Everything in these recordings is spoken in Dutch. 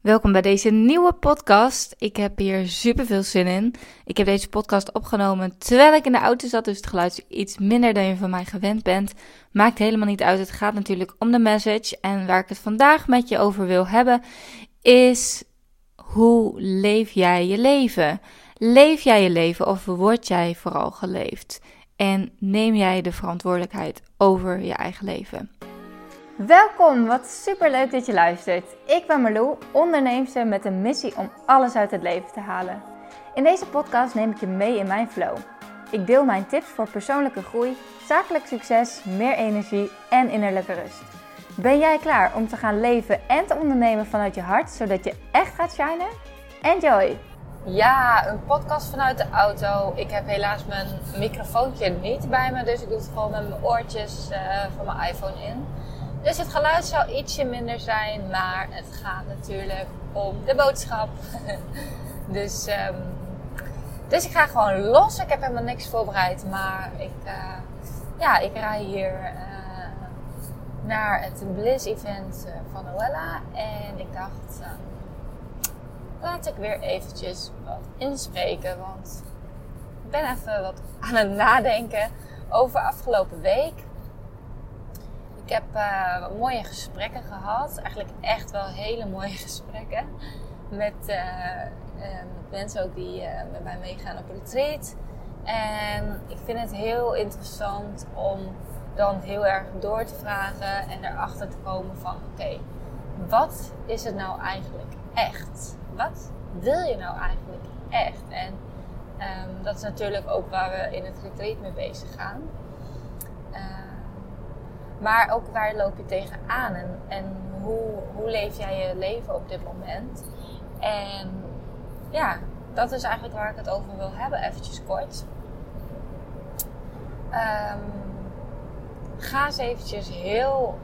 Welkom bij deze nieuwe podcast. Ik heb hier super veel zin in. Ik heb deze podcast opgenomen terwijl ik in de auto zat, dus het geluid is iets minder dan je van mij gewend bent. Maakt helemaal niet uit. Het gaat natuurlijk om de message. En waar ik het vandaag met je over wil hebben, is hoe leef jij je leven? Leef jij je leven of word jij vooral geleefd? En neem jij de verantwoordelijkheid over je eigen leven? Welkom, wat super leuk dat je luistert. Ik ben Marlou, onderneemster met een missie om alles uit het leven te halen. In deze podcast neem ik je mee in mijn flow. Ik deel mijn tips voor persoonlijke groei, zakelijk succes, meer energie en innerlijke rust. Ben jij klaar om te gaan leven en te ondernemen vanuit je hart, zodat je echt gaat shinen? Enjoy! Ja, een podcast vanuit de auto. Ik heb helaas mijn microfoontje niet bij me, dus ik doe het gewoon met mijn oortjes uh, van mijn iPhone in. Dus het geluid zou ietsje minder zijn, maar het gaat natuurlijk om de boodschap. dus, um, dus ik ga gewoon los. Ik heb helemaal niks voorbereid, maar ik, uh, ja, ik rij hier uh, naar het Bliss Event eh, van Noella. En ik dacht, uh, laat ik weer eventjes wat inspreken, want ik ben even wat aan het nadenken over afgelopen week. Ik heb uh, mooie gesprekken gehad. Eigenlijk echt wel hele mooie gesprekken. Met, uh, met mensen ook die met mij meegaan op retreat. En ik vind het heel interessant om dan heel erg door te vragen en erachter te komen van oké, wat is het nou eigenlijk echt? Wat wil je nou eigenlijk echt? En um, dat is natuurlijk ook waar we in het retreat mee bezig gaan. Maar ook waar loop je tegenaan en, en hoe, hoe leef jij je leven op dit moment? En ja, dat is eigenlijk waar ik het over wil hebben, eventjes kort. Um, ga eens eventjes heel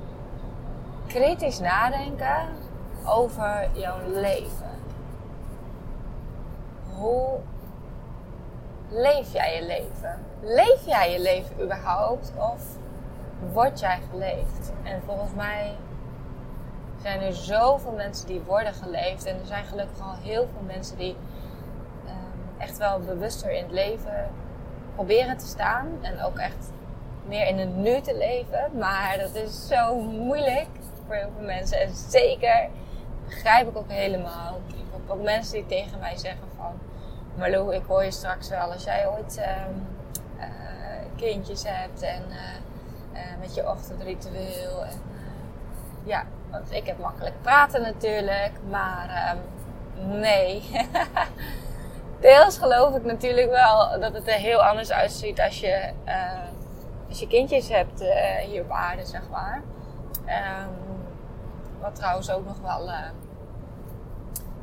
kritisch nadenken over jouw leven. Hoe leef jij je leven? Leef jij je leven überhaupt? Of word jij geleefd? En volgens mij zijn er zoveel mensen die worden geleefd. En er zijn gelukkig al heel veel mensen die um, echt wel bewuster in het leven proberen te staan. En ook echt meer in het nu te leven. Maar dat is zo moeilijk voor heel veel mensen. En zeker begrijp ik ook helemaal. Ik heb ook mensen die tegen mij zeggen van... Ik hoor je straks wel als jij ooit um, uh, kindjes hebt en... Uh, met je ochtendritueel. En, uh, ja, want ik heb makkelijk praten natuurlijk, maar um, nee. Deels geloof ik natuurlijk wel dat het er heel anders uitziet als je, uh, als je kindjes hebt hier op aarde, zeg maar. Um, wat trouwens ook nog wel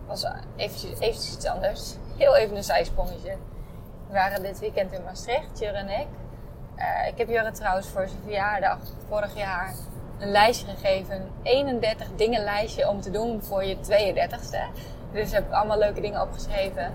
was eventjes, eventjes iets anders. Heel even een zijsprongetje. We waren dit weekend in Maastricht, Jur en ik. Uh, ik heb Jurre trouwens voor zijn verjaardag vorig jaar een lijstje gegeven. Een 31 dingen lijstje om te doen voor je 32ste. Dus heb ik allemaal leuke dingen opgeschreven.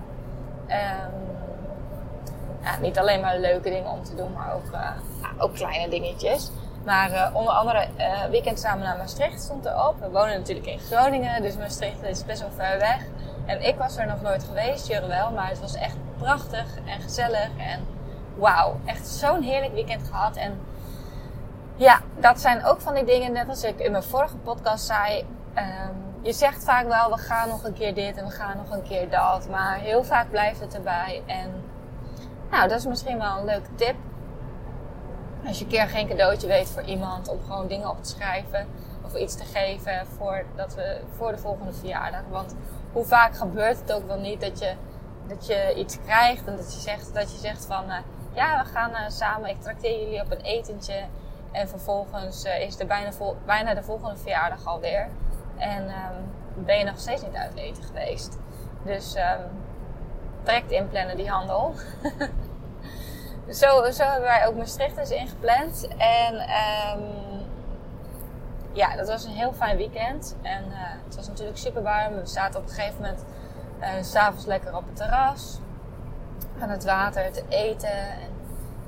Ja, niet alleen maar leuke dingen om te doen, maar ook, uh, ja, ook kleine dingetjes. Maar uh, onder andere weekend samen naar Maastricht stond erop. We wonen natuurlijk in Groningen, dus Maastricht is best wel ver weg. En ik was er nog nooit geweest, Jurre wel, maar het was echt prachtig en gezellig. En wauw, echt zo'n heerlijk weekend gehad. En ja, dat zijn ook van die dingen, net als ik in mijn vorige podcast zei. Um, je zegt vaak wel, we gaan nog een keer dit en we gaan nog een keer dat. Maar heel vaak blijft het erbij. En nou, dat is misschien wel een leuke tip. Als je een keer geen cadeautje weet voor iemand om gewoon dingen op te schrijven. Of iets te geven voor, dat we, voor de volgende verjaardag. Want hoe vaak gebeurt het ook wel niet dat je, dat je iets krijgt en dat je zegt, dat je zegt van... Uh, ja, we gaan uh, samen, ik trakteer jullie op een etentje. En vervolgens uh, is er bijna, bijna de volgende verjaardag alweer. En um, ben je nog steeds niet uit eten geweest. Dus um, inplannen die handel. zo, zo hebben wij ook Maastricht dus ingepland. En um, ja, dat was een heel fijn weekend. En uh, het was natuurlijk super warm. We zaten op een gegeven moment uh, s'avonds lekker op het terras aan het water te eten en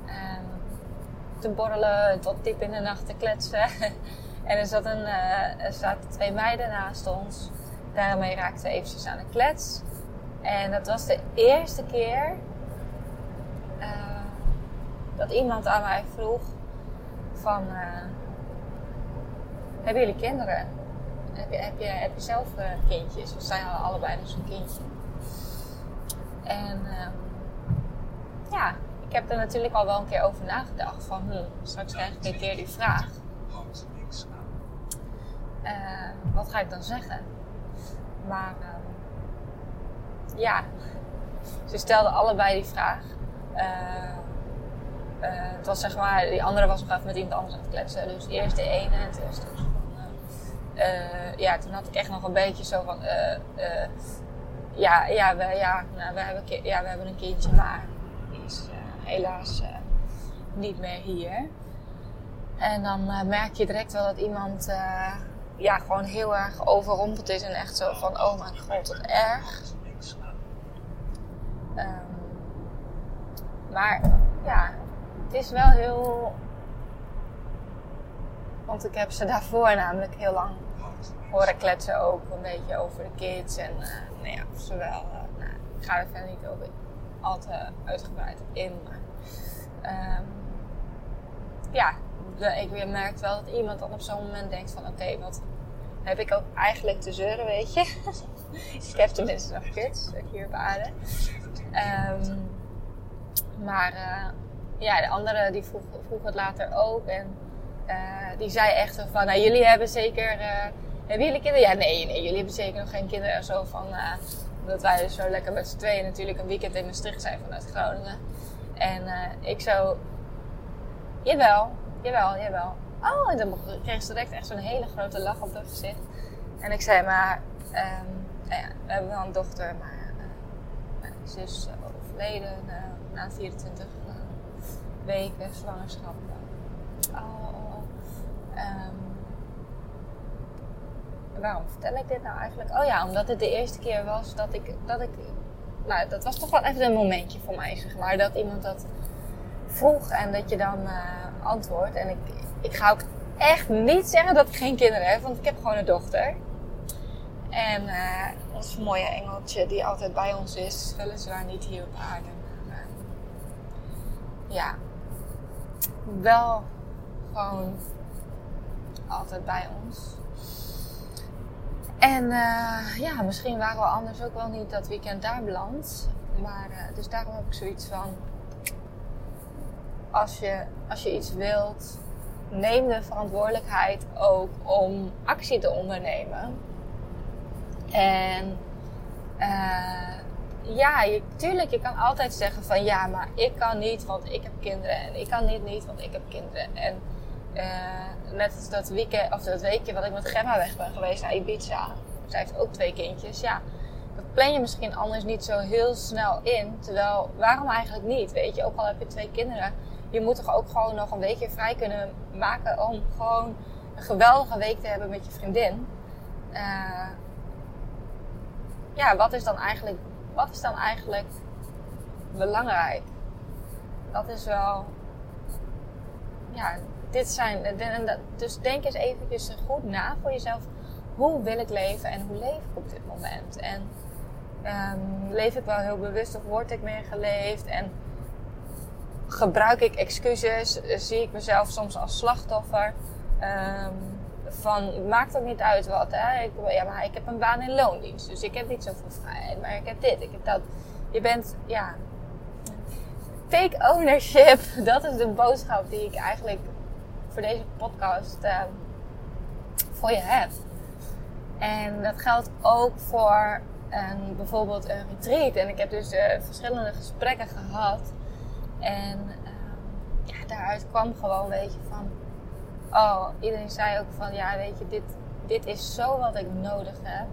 um, te borrelen tot diep in de nacht te kletsen. en er, zat een, uh, er zaten twee meiden naast ons. daarmee raakten we eventjes aan de klets. En dat was de eerste keer uh, dat iemand aan mij vroeg van... Uh, hebben jullie kinderen? Heb je, heb je, heb je zelf kindjes? We zijn allebei dus een kindje. En ehm, ja, ik heb er natuurlijk al wel een keer over nagedacht. Van, hm, straks krijg ik een keer die vraag. wat ga ik dan zeggen? Maar ehm, ja, ze stelden allebei die vraag. Uh, het was zeg maar, die andere was nog even met iemand anders aan het kletsen. Dus eerst de ene en toen was het uh, ja, toen had ik echt nog een beetje zo van, ja, ja, we, ja, nou, we, hebben, ja, we hebben een kindje, maar is helaas niet meer hier. En dan merk je direct wel dat iemand ja, gewoon heel erg overrompeld is en echt zo van, oh mijn god, wat erg. Um, maar ja, het is wel heel. Want ik heb ze daarvoor namelijk heel lang horen kletsen ook een beetje over de kids. En nou ja, uh, nou, ik ga er verder niet over al te uitgebreid in. Um, ja, ik merk wel dat iemand dan op zo'n moment denkt van oké, wat heb ik ook eigenlijk te zeuren, weet je. ik heb tenminste nog kids hier op aarde. Um, maar uh, ja, de andere die vroeg, het later ook. En uh, die zei echt van, nou jullie hebben zeker, uh, hebben jullie kinderen? Ja, nee, nee, jullie hebben zeker nog geen kinderen. Zo van, dat wij zo lekker met z'n tweeën natuurlijk een weekend in Maastricht zijn vanuit Groningen. En ik zo, jawel, jawel, jawel. Oh, en dan kreeg ze direct echt zo'n hele grote lach op haar gezicht. En ik zei, maar, um, nou ja, we hebben wel een dochter, maar uh, mijn zus overleden na 24 uh, weken zwangerschap. Oh, um, waarom vertel ik dit nou eigenlijk? Oh ja, omdat het de eerste keer was dat ik, dat ik, nou, dat was toch wel even een momentje voor mij, zeg maar, dat iemand dat vroeg en dat je dan uh, antwoordt. En ik, ik ga ook echt niet zeggen dat ik geen kinderen heb, want ik heb gewoon een dochter. En uh, ons mooie engeltje die altijd bij ons is, weliswaar niet hier op aarde. Maar uh, ja, wel gewoon altijd bij ons. En uh, ja, misschien waren we anders ook wel niet dat weekend daar beland. Maar dus daarom heb ik zoiets van. Als je, als je iets wilt, neem de verantwoordelijkheid ook om actie te ondernemen. En uh, ja, tuurlijk, je kan altijd zeggen van ja, maar ik kan niet, want ik heb kinderen. En ik kan niet, niet, want ik heb kinderen. En uh, net als dat weekend, of dat weekje wat ik met Gemma weg ben geweest naar Ibiza. Zij heeft ook twee kindjes. Ja, dat plan je misschien anders niet zo heel snel in. Terwijl, waarom eigenlijk niet? Weet je, ook al heb je twee kinderen je moet toch ook gewoon nog een weekje vrij kunnen maken om gewoon een geweldige week te hebben met je vriendin. Uh, ja, wat is dan eigenlijk, wat is dan eigenlijk belangrijk? Dat is wel, ja, dit zijn, dus denk eens eventjes goed na voor jezelf. Hoe wil ik leven en hoe leef ik op dit moment? En um, leef ik wel heel bewust of word ik meer geleefd? En gebruik ik excuses, zie ik mezelf soms als slachtoffer. Um, van, maakt ook niet uit wat. Hè? Ik, ja, maar ik heb een baan in loondienst, dus ik heb niet zoveel vrijheid. Maar ik heb dit, ik heb dat. Je bent, ja. Take ownership, dat is de boodschap die ik eigenlijk voor deze podcast uh, voor je heb. En dat geldt ook voor een, bijvoorbeeld een retreat. En ik heb dus uh, verschillende gesprekken gehad en um, ja, daaruit kwam gewoon, weet je, van... Oh, iedereen zei ook van, ja, weet je, dit, dit is zo wat ik nodig heb.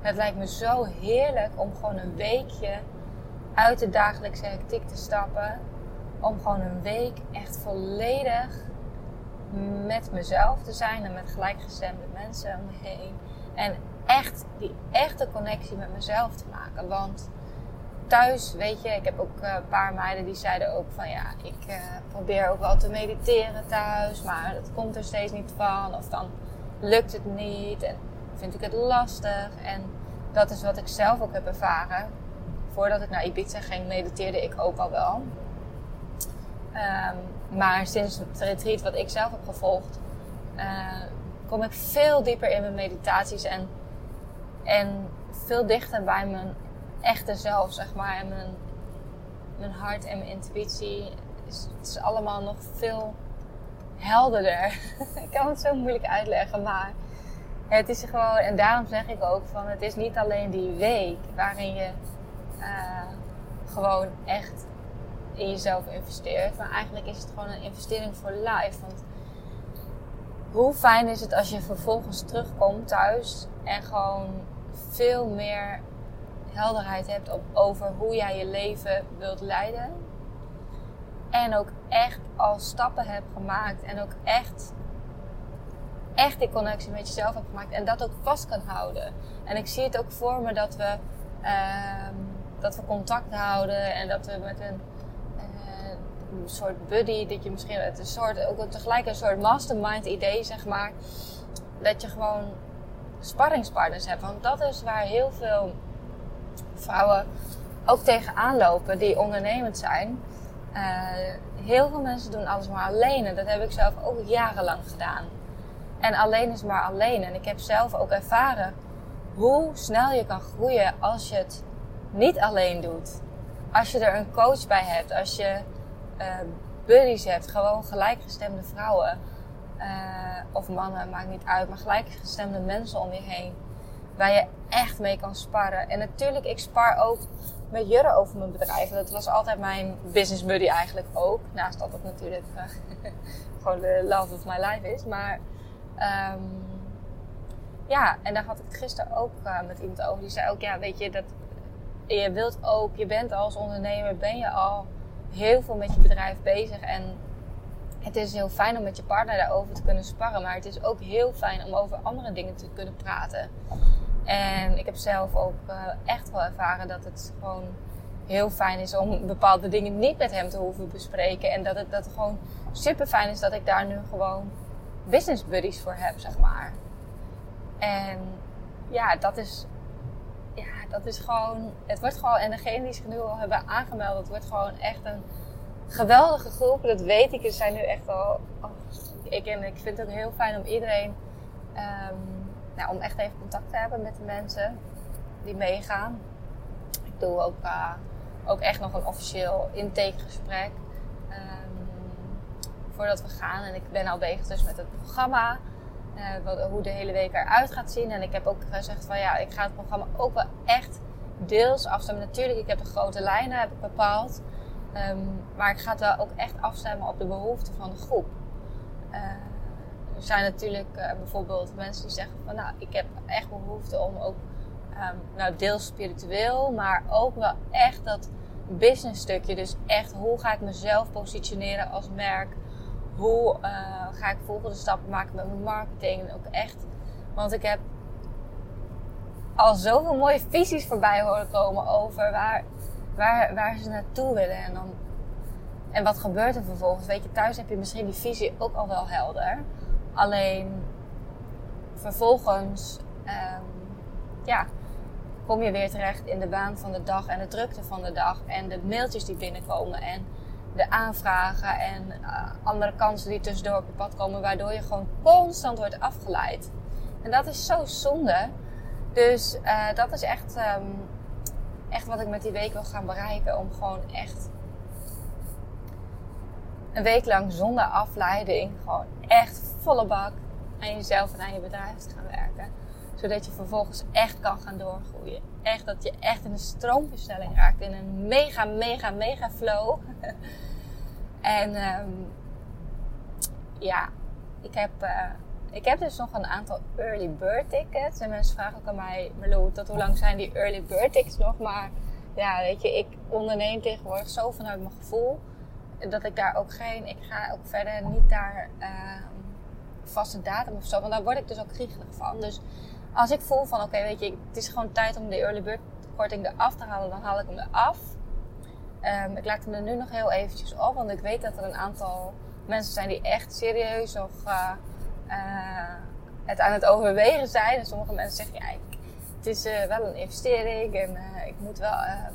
Het lijkt me zo heerlijk om gewoon een weekje uit de dagelijkse hectiek te stappen. Om gewoon een week echt volledig met mezelf te zijn en met gelijkgestemde mensen om me heen. En echt die echte connectie met mezelf te maken. Want thuis, weet je, ik heb ook eh, een paar meiden die zeiden ook van ja, ik uh, probeer ook wel te mediteren thuis, maar dat komt er steeds niet van. Of dan lukt het niet. En vind ik het lastig. En dat is wat ik zelf ook heb ervaren. Voordat ik naar Ibiza ging, mediteerde ik ook al wel. Ehm, maar sinds het retreat wat ik zelf heb gevolgd, uh, kom ik veel dieper in mijn meditaties en, en veel dichter bij mijn echte zelf, zeg maar. En mijn, mijn hart en mijn intuïtie. Is, het is allemaal nog veel helderder. ik kan het zo moeilijk uitleggen, maar het is gewoon, en daarom zeg ik ook van het is niet alleen die week waarin je uh, gewoon echt in jezelf investeert, maar eigenlijk is het gewoon een investering voor life. Want hoe fijn is het als je vervolgens terugkomt thuis en gewoon veel meer helderheid hebt op, over hoe jij je leven wilt leiden. En ook echt al stappen hebt gemaakt en ook echt, echt die connectie met jezelf hebt gemaakt en dat ook vast kan houden. En ik zie het ook voor me dat we, uh, dat we contact houden en dat we met een een soort buddy, dat je misschien het een soort, ook tegelijk een soort mastermind idee, zeg maar. Dat je gewoon sparringspartners hebt. Want dat is waar heel veel vrouwen ook tegenaan lopen die ondernemend zijn. Uh, heel veel mensen doen alles maar alleen. En dat heb ik zelf ook jarenlang gedaan. En alleen is maar alleen. En ik heb zelf ook ervaren hoe snel je kan groeien als je het niet alleen doet. Als je er een coach bij hebt. Als je uh, buddies hebt, gewoon gelijkgestemde vrouwen uh, of mannen, maakt niet uit, maar gelijkgestemde mensen om je heen. Waar je echt mee kan sparren. En natuurlijk, ik spar ook met Jurre over mijn bedrijf. Dat was altijd mijn business buddy eigenlijk ook. Naast dat het natuurlijk uh, gewoon de love of my life is. Maar um, ja, en daar had ik het gisteren ook met iemand over. Die zei ook, ja, weet je, dat je wilt ook, je bent als ondernemer, ben je al heel veel met je bedrijf bezig. En het is heel fijn om met je partner daarover te kunnen sparren. Maar het is ook heel fijn om over andere dingen te kunnen praten. En ik heb zelf ook uh, echt wel ervaren dat het gewoon heel fijn is om bepaalde dingen niet met hem te hoeven bespreken. En dat het, dat het gewoon super fijn is dat ik daar nu gewoon business buddies voor heb, zeg maar. En ja, dat is ja, dat is gewoon, het wordt gewoon, en degene die zich nu al hebben aangemeld, het wordt gewoon echt een geweldige groep. Dat weet ik. Er zijn nu echt al, oh, ik, en ik vind het ook heel fijn om iedereen, um, nou, om echt even contact te hebben met de mensen die meegaan. Ik doe ook, uh, ook echt nog een officieel intakegesprek. Um, voordat we gaan. En ik ben al bezig dus met het programma. Uh, wat, hoe de hele week eruit gaat zien. En ik heb ook gezegd van ja, ik ga het programma ook wel echt deels afstemmen. Natuurlijk, ik heb de grote lijnen heb ik bepaald. Um, maar ik ga het wel ook echt afstemmen op de behoeften van de groep. Uh, er zijn natuurlijk uh, bijvoorbeeld mensen die zeggen van nou, ik heb echt behoefte om ook um, nou, deels spiritueel, maar ook wel echt dat business stukje. Dus echt hoe ga ik mezelf positioneren als merk? Hoe uh, ga ik volgende stappen maken met mijn marketing. En ook echt, want ik heb al zoveel mooie visies voorbij horen komen over waar, waar, waar ze naartoe willen. En, dan, en wat gebeurt er vervolgens? Weet je, thuis heb je misschien die visie ook al wel helder. Alleen vervolgens, um, ja, kom je weer terecht in de baan van de dag en de drukte van de dag en de mailtjes die binnenkomen. En de aanvragen en uh, andere kansen die tussendoor op je pad komen, waardoor je gewoon constant wordt afgeleid. En dat is zo zonde. Dus uh, dat is echt, um, echt wat ik met die week wil gaan bereiken. Om gewoon echt een week lang zonder afleiding, gewoon echt volle bak aan jezelf en aan je bedrijf te gaan werken. Zodat je vervolgens echt kan gaan doorgroeien. Echt dat je echt in een stroomversnelling raakt. In een mega, mega, mega flow. en um, ja, ik heb, uh, ik heb dus nog een aantal early bird tickets. En mensen vragen ook aan mij, Marlo, tot hoe lang zijn die early bird tickets nog? Maar ja, weet je, ik onderneem tegenwoordig zo vanuit mijn gevoel. Dat ik daar ook geen, ik ga ook verder niet daar uh, vaste datum of zo. Want daar word ik dus ook kriegelig van. Dus als ik voel van, oké, weet je, het is gewoon tijd om de early bird korting eraf te halen, dan haal ik hem eraf. Um, ik laat hem er nu nog heel eventjes op, want ik weet dat er een aantal mensen zijn die echt serieus nog uh, uh, het aan het overwegen zijn. En sommige mensen zeggen, ja, het is uh, wel een investering en ik moet wel,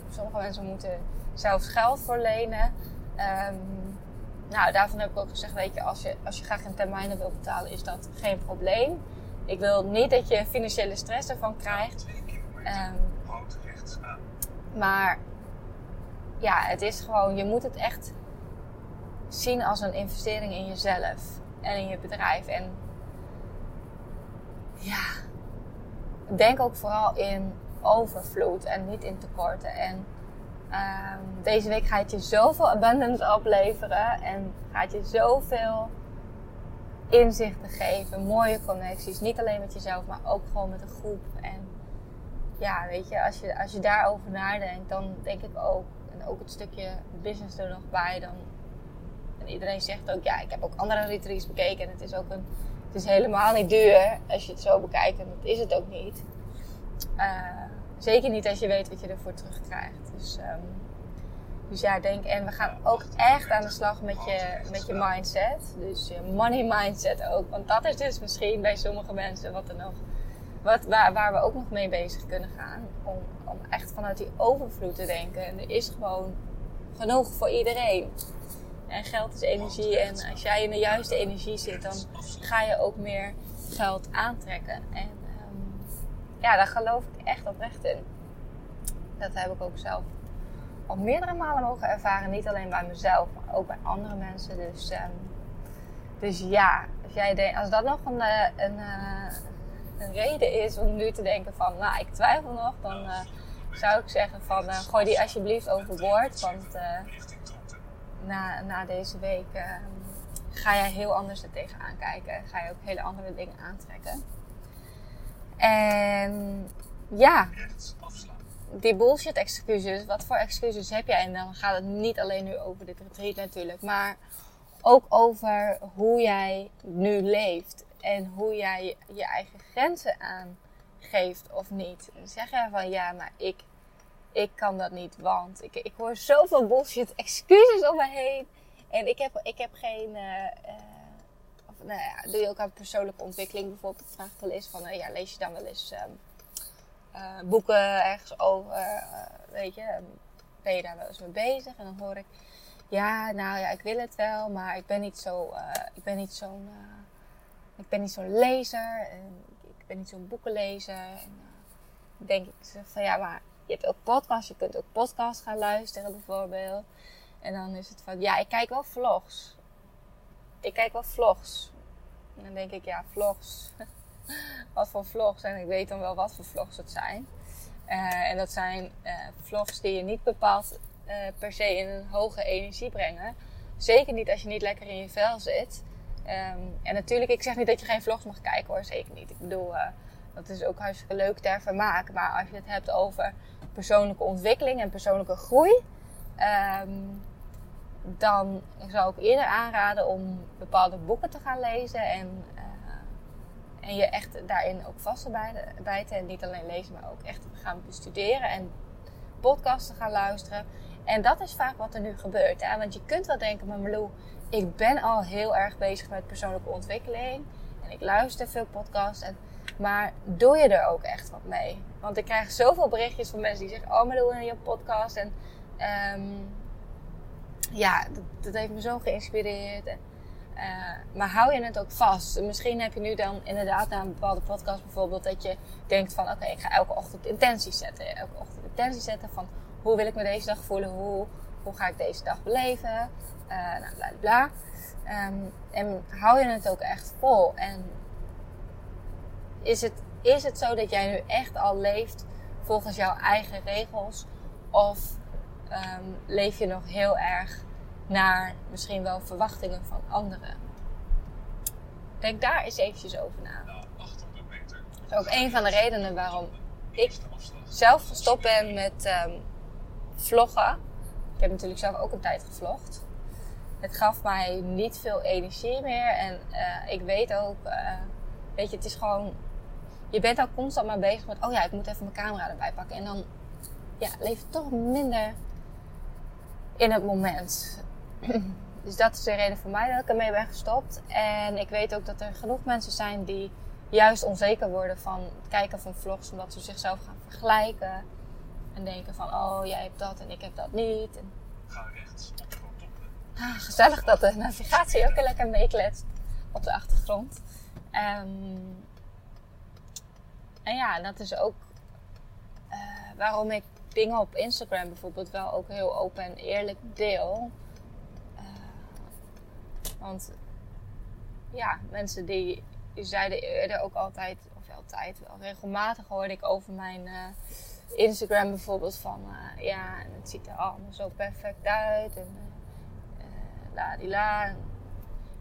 sommige mensen moeten zelfs geld voor lenen. Um, nou, daarvan heb ik ook gezegd, weet je, als je, als je graag in termijnen wil betalen, is dat geen probleem. Ik wil niet dat je financiële stress ervan krijgt. Um, maar ja, het is gewoon, je moet het echt zien als een investering in jezelf en in je bedrijf. En ja, denk ook vooral in overvloed en niet in tekorten. En um, deze week gaat je zoveel abundance opleveren en gaat je zoveel inzichten geven, mooie connecties. Niet alleen met jezelf, maar ook gewoon met een groep. En ja, weet je, als je, als je daarover nadenkt, dan denk ik ook, en ook het stukje business er nog bij, dan. En iedereen zegt ook, ja, ik heb ook andere retreats bekeken en het is ook een. Het is helemaal niet duur als je het zo bekijkt en dat is het ook niet. Uh, zeker niet als je weet wat je ervoor terugkrijgt. Dus, um, dus ja, denk, en we gaan ook echt aan de slag met je, met je mindset. Dus je money mindset ook. Want dat is dus misschien bij sommige mensen wat er nog wat, waar, waar we ook nog mee bezig kunnen gaan. Om, om echt vanuit die overvloed te denken. En er is gewoon genoeg voor iedereen. En geld is energie. En als jij in de juiste energie zit, dan ga je ook meer geld aantrekken. En um, ja, daar geloof ik echt oprecht in. Dat heb ik ook zelf al meerdere malen mogen ervaren. Niet alleen bij mezelf, maar ook bij andere mensen. Dus, um, dus ja, als, jij als dat nog een, eh, een, uh, een reden is om nu te denken van, nou, ik twijfel nog, dan uh, zou ik zeggen van, gooi die alsjeblieft overboord. Want na, na deze week ga jij heel anders er tegenaan kijken. Ga je ook hele andere dingen aantrekken. En ja, die bullshit excuses. Wat voor excuses heb jij? En dan gaat het niet alleen nu over dit retreat natuurlijk. Maar ook over hoe jij nu leeft en hoe jij je eigen grenzen aangeeft of niet. Dan zeg je van ja, maar ik, ik kan dat niet, want ik, ik hoor zoveel bullshit excuses om me heen. En ik heb, ik heb geen. Uh, of, nou ja, doe je ook aan persoonlijke ontwikkeling bijvoorbeeld? Vraag wel eens van, uh, ja, lees je dan wel eens um, boeken ergens over? weet je, ben je daar wel eens mee bezig? En dan hoor ik, ja, nou ja, ik wil het wel, maar ik ben niet zo, ik ben niet zo'n ik ben niet zo'n lezer. En ik ben niet zo'n boekenlezer. En uh, denk ik van ja, maar je hebt ook podcasts. Je kunt ook podcasts gaan luisteren bijvoorbeeld. En dan is het van ja, ik kijk wel vlogs. Ik kijk wel vlogs. En dan denk ik ja, vlogs. wat voor vlogs? En ik weet dan wel wat voor vlogs het zijn. Uh, en dat zijn uh, vlogs die je niet bepaald uh, per se in een hoge energie brengen. Zeker niet als je niet lekker in je vel zit. Um, en natuurlijk, ik zeg niet dat je geen vlogs mag kijken hoor, zeker niet. Ik bedoel, dat is ook hartstikke leuk ter vermaak. Maar als je het hebt over persoonlijke ontwikkeling en persoonlijke groei, um, dan zou ik eerder aanraden om bepaalde boeken te gaan lezen en, en je echt daarin ook vast te bijten. En niet alleen lezen, maar ook echt gaan bestuderen en podcasts te gaan luisteren. En dat is vaak wat er nu gebeurt. Hè? Want je kunt wel denken, maar Malou, ik ben al heel erg bezig met persoonlijke ontwikkeling. En ik luister veel podcasts. En, maar doe je er ook echt wat mee? Want ik krijg zoveel berichtjes van mensen die zeggen: Oh, doe in je podcast. En um, ja, dat, heeft me zo geïnspireerd. Uh, maar hou je het ook vast? Misschien heb je nu dan inderdaad na een bepaalde podcast bijvoorbeeld dat je denkt van oké, ik ga elke ochtend intenties zetten. Elke ochtend intenties zetten van hoe wil ik me deze dag voelen? Hoe, hoe ga ik deze dag beleven? Uh, nou, bla bla. Um, en hou je het ook echt vol? En is het, is het zo dat jij nu echt al leeft volgens jouw eigen regels? Of um, leef je nog heel erg naar misschien wel verwachtingen van anderen? Denk daar eens eventjes over na. Dat is ook een van de redenen waarom ik zelf gestopt ben met um, vloggen. Ik heb natuurlijk zelf ook een tijd gevlogd het gaf mij niet veel energie meer. En uh, ik weet ook, uh, weet je, het is gewoon. Je bent al constant maar bezig met, oh ja, ik moet even mijn camera erbij pakken. En dan ja, leef je toch minder in het moment. dus dat is de reden voor mij dat ik ermee ben gestopt. En ik weet ook dat er genoeg mensen zijn die juist onzeker worden van het kijken van vlogs, omdat ze zichzelf gaan vergelijken. En denken van, oh, jij hebt dat en ik heb dat niet. En... Ga rechts, ah, gezellig dat de navigatie ook lekker meekletst op de achtergrond. Um, en ja, dat is ook uh, waarom ik dingen op Instagram bijvoorbeeld wel ook heel open en eerlijk deel. Want ja, mensen die, zeiden eerder ook altijd, of altijd, wel regelmatig hoorde ik over mijn uh, Instagram bijvoorbeeld van ja, en het ziet er allemaal zo perfect uit en la die la.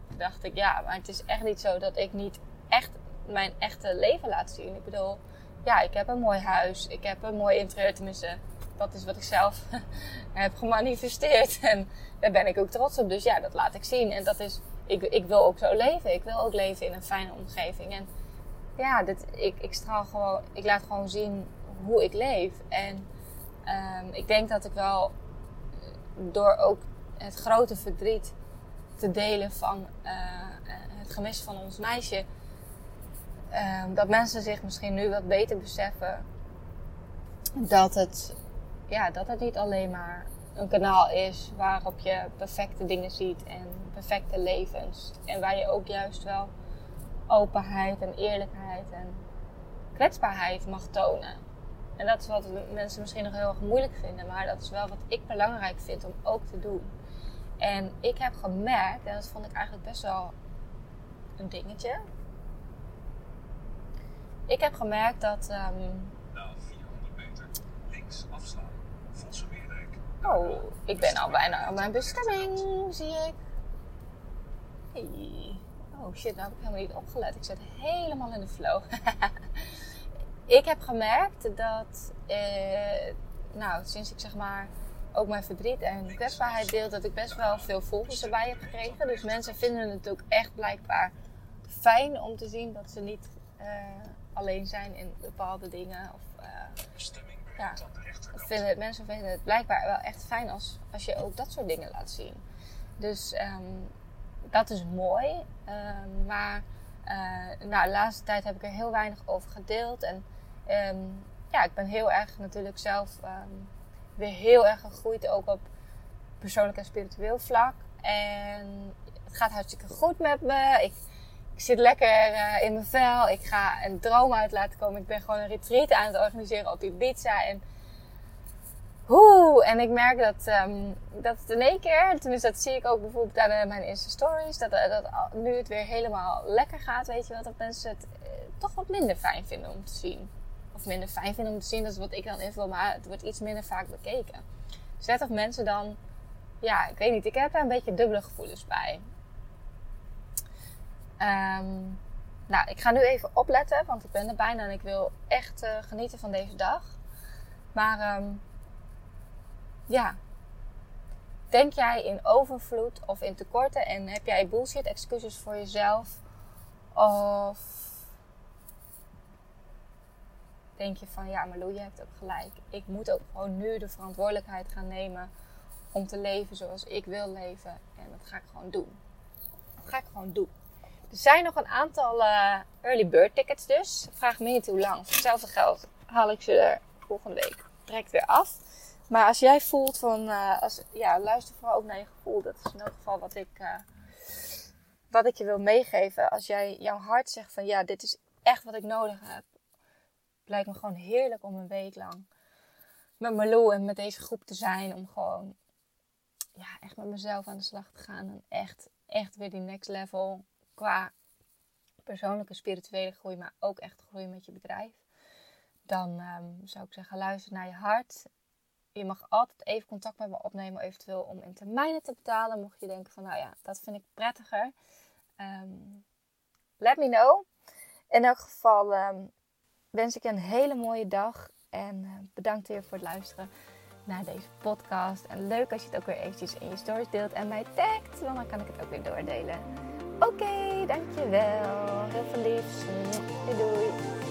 Toen dacht ik ja, maar het is echt niet zo dat ik niet echt mijn echte leven laat zien. Ik bedoel, ja, ik heb een mooi huis. Ik heb een mooi interieur. Tenminste, dat is wat ik zelf heb gemanifesteerd. En daar ben ik ook trots op. Dus ja, dat laat ik zien. En dat is, ik, ik wil ook zo leven. Ik wil ook leven in een fijne omgeving. En ja, dit, ik, ik straal gewoon, ik laat gewoon zien hoe ik leef. En um, ik denk dat ik wel door ook het grote verdriet te delen van uh, het gemis van ons meisje Ehm, dat mensen zich misschien nu wat beter beseffen dat het, ja, dat het niet alleen maar een kanaal is waarop je perfecte dingen ziet en perfecte levens. En waar je ook juist wel openheid en eerlijkheid en kwetsbaarheid mag tonen. En dat is wat mensen misschien nog heel erg moeilijk vinden, maar dat is wel wat ik belangrijk vind om ook te doen. En ik heb gemerkt, en dat vond ik eigenlijk best wel een dingetje, ik heb gemerkt dat. Um... Nou, 400 meter links afslaan. Vossenmeerdijk. Oh, ik ben al bijna aan mijn bestemming, zie ik. Hey. Oh shit, nou heb ik helemaal niet opgelet. Ik zit helemaal in de flow. ik heb gemerkt dat, eh, nou, sinds ik zeg maar ook mijn verdriet en kwetsbaarheid deel, dat ik best wel veel volgers erbij heb gekregen. Dus mensen vinden het ook echt blijkbaar fijn om te zien dat ze niet uh, alleen zijn in bepaalde dingen. Of, uh, ja, vinden, mensen vinden het blijkbaar wel echt fijn als, als je ook dat soort dingen laat zien. Dus um, dat is mooi. Um, maar uh, nou, de laatste tijd heb ik er heel weinig over gedeeld. En um, ja, ik ben heel erg natuurlijk zelf weer heel erg gegroeid. Ook op persoonlijk en spiritueel vlak. En het gaat hartstikke goed met me. Ik ik zit lekker uh, in mijn vel. Ik ga een droom uit laten komen. Ik ben gewoon een retreat aan het organiseren op Ibiza. En, hoe, en ik merk dat, um, dat het in één keer, tenminste dat zie ik ook bijvoorbeeld aan uh, mijn Insta Stories, dat, uh, dat nu het weer helemaal lekker gaat, weet je wel, dat mensen het toch wat minder fijn vinden om te zien. Of minder fijn vinden om te zien, dat is wat ik dan invul, maar het wordt iets minder vaak bekeken. Dus net of mensen dan, ja, ik weet niet, ik heb er een beetje dubbele gevoelens bij. Um, nou, ik ga nu even opletten, want ik ben er bijna en ik wil echt uh, genieten van deze dag. Maar um, ja, denk jij in overvloed of in tekorten en heb jij bullshit excuses voor jezelf? Of denk je van ja, maar Lou, je hebt ook gelijk. Ik moet ook gewoon nu de verantwoordelijkheid gaan nemen om te leven zoals ik wil leven. En dat ga ik gewoon doen. Dat ga ik gewoon doen. Er zijn nog een aantal uh, early bird tickets dus. Vraag me niet hoe lang. Hetzelfde geld haal ik ze er volgende week direct weer af. Maar als jij voelt van, uh, als, ja, luister vooral ook naar je gevoel. Dat is in elk geval wat ik, uh, wat ik je wil meegeven. Als jij jouw hart zegt van, ja, dit is echt wat ik nodig heb. Het lijkt me gewoon heerlijk om een week lang met Marlo en met deze groep te zijn. Om gewoon, ja, echt met mezelf aan de slag te gaan. En echt, echt weer die next level qua persoonlijke spirituele groei, maar ook echt groei met je bedrijf, dan um, zou ik zeggen, luister naar je hart. Je mag altijd even contact met me opnemen, eventueel om in termijnen te betalen. Mocht je denken van, nou ja, dat vind ik prettiger. Um, let me know. In elk geval um, wens ik je een hele mooie dag. En uh, bedankt weer voor het luisteren naar deze podcast. En leuk als je het ook weer eventjes in je stories deelt en mij tagt, want dan kan ik het ook weer doordelen. Oké, okay, dankjewel. Heel veel liefs. Doei doei.